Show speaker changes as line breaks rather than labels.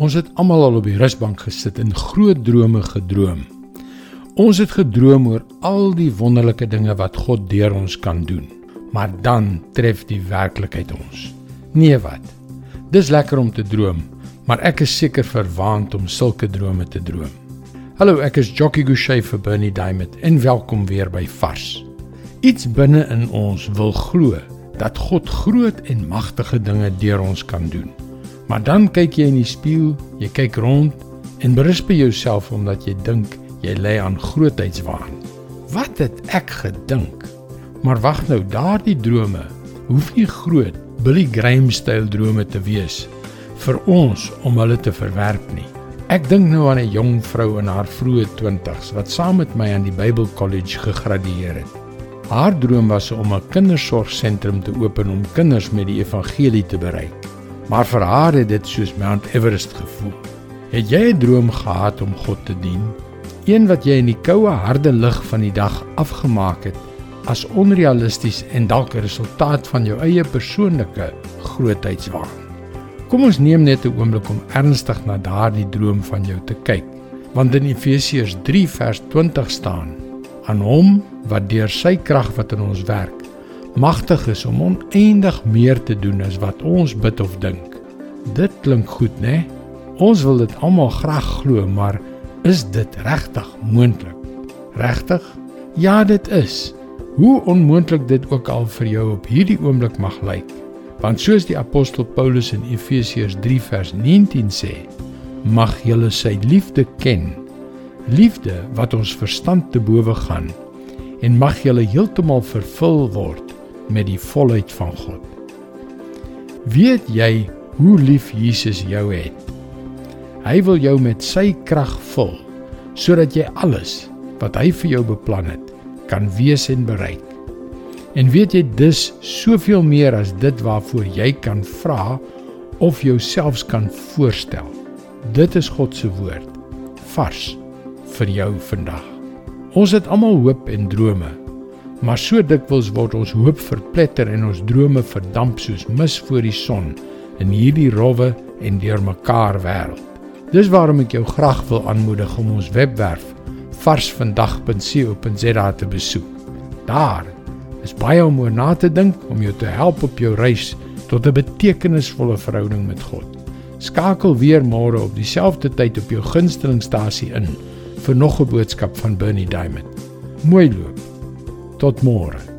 Ons het almal al op die rusbank gesit en groot drome gedroom. Ons het gedroom oor al die wonderlike dinge wat God deur ons kan doen. Maar dan tref die werklikheid ons. Nee wat? Dis lekker om te droom, maar ek is seker verwaand om sulke drome te droom. Hallo, ek is Jockey Gouchee vir Bernie Diamond en welkom weer by Vars. Iets binne in ons wil glo dat God groot en magtige dinge deur ons kan doen. Maar dan kyk jy in die spieël, jy kyk rond en berus by jouself omdat jy dink jy lê aan grootheidswaan. Wat het ek gedink? Maar wag nou, daardie drome hoef nie groot Billy Graham-styl drome te wees vir ons om hulle te verwerp nie. Ek dink nou aan 'n jong vrou in haar vroeë 20's wat saam met my aan die Bible College gegradueer het. Haar droom was om 'n kindersorgsentrum te open om kinders met die evangelie te bereik. Maar vir haar het dit soos Mount Everest gevoel. Het jy 'n droom gehad om God te dien? Een wat jy in die koue, harde lig van die dag afgemaak het as onrealisties en dalk 'n resultaat van jou eie persoonlike grootheidswaan. Kom ons neem net 'n oomblik om ernstig na daardie droom van jou te kyk. Want in Efesiërs 3 vers 20 staan: Aan hom wat deur sy krag wat in ons werk magtig is om oneindig meer te doen as wat ons bid of dink. Dit klink goed, né? Ons wil dit almal graag glo, maar is dit regtig moontlik? Regtig? Ja, dit is. Hoe onmoontlik dit ook al vir jou op hierdie oomblik mag lyk. Want soos die apostel Paulus in Efesiërs 3 vers 19 sê, mag julle sy liefde ken. Liefde wat ons verstand te bowe gaan en mag julle heeltemal vervul word met die volheid van God. Weet jy hoe lief Jesus jou het? Hy wil jou met sy krag vul sodat jy alles wat hy vir jou beplan het kan wees en bereik. En weet jy dis soveel meer as dit waarvoor jy kan vra of jouself kan voorstel. Dit is God se woord vars vir jou vandag. Ons het almal hoop en drome Maar so dikwels word ons hoop verpletter en ons drome verdamp soos mis voor die son in hierdie rowwe en deurmekaar wêreld. Dis waarom ek jou graag wil aanmoedig om ons webwerf varsvandag.co.za te besoek. Daar is baie om oor na te dink om jou te help op jou reis tot 'n betekenisvolle verhouding met God. Skakel weer môre op dieselfde tyd op jou gunstelingstasie in vir nog 'n boodskap van Bernie Diamond. Mooi loop. Tot môre.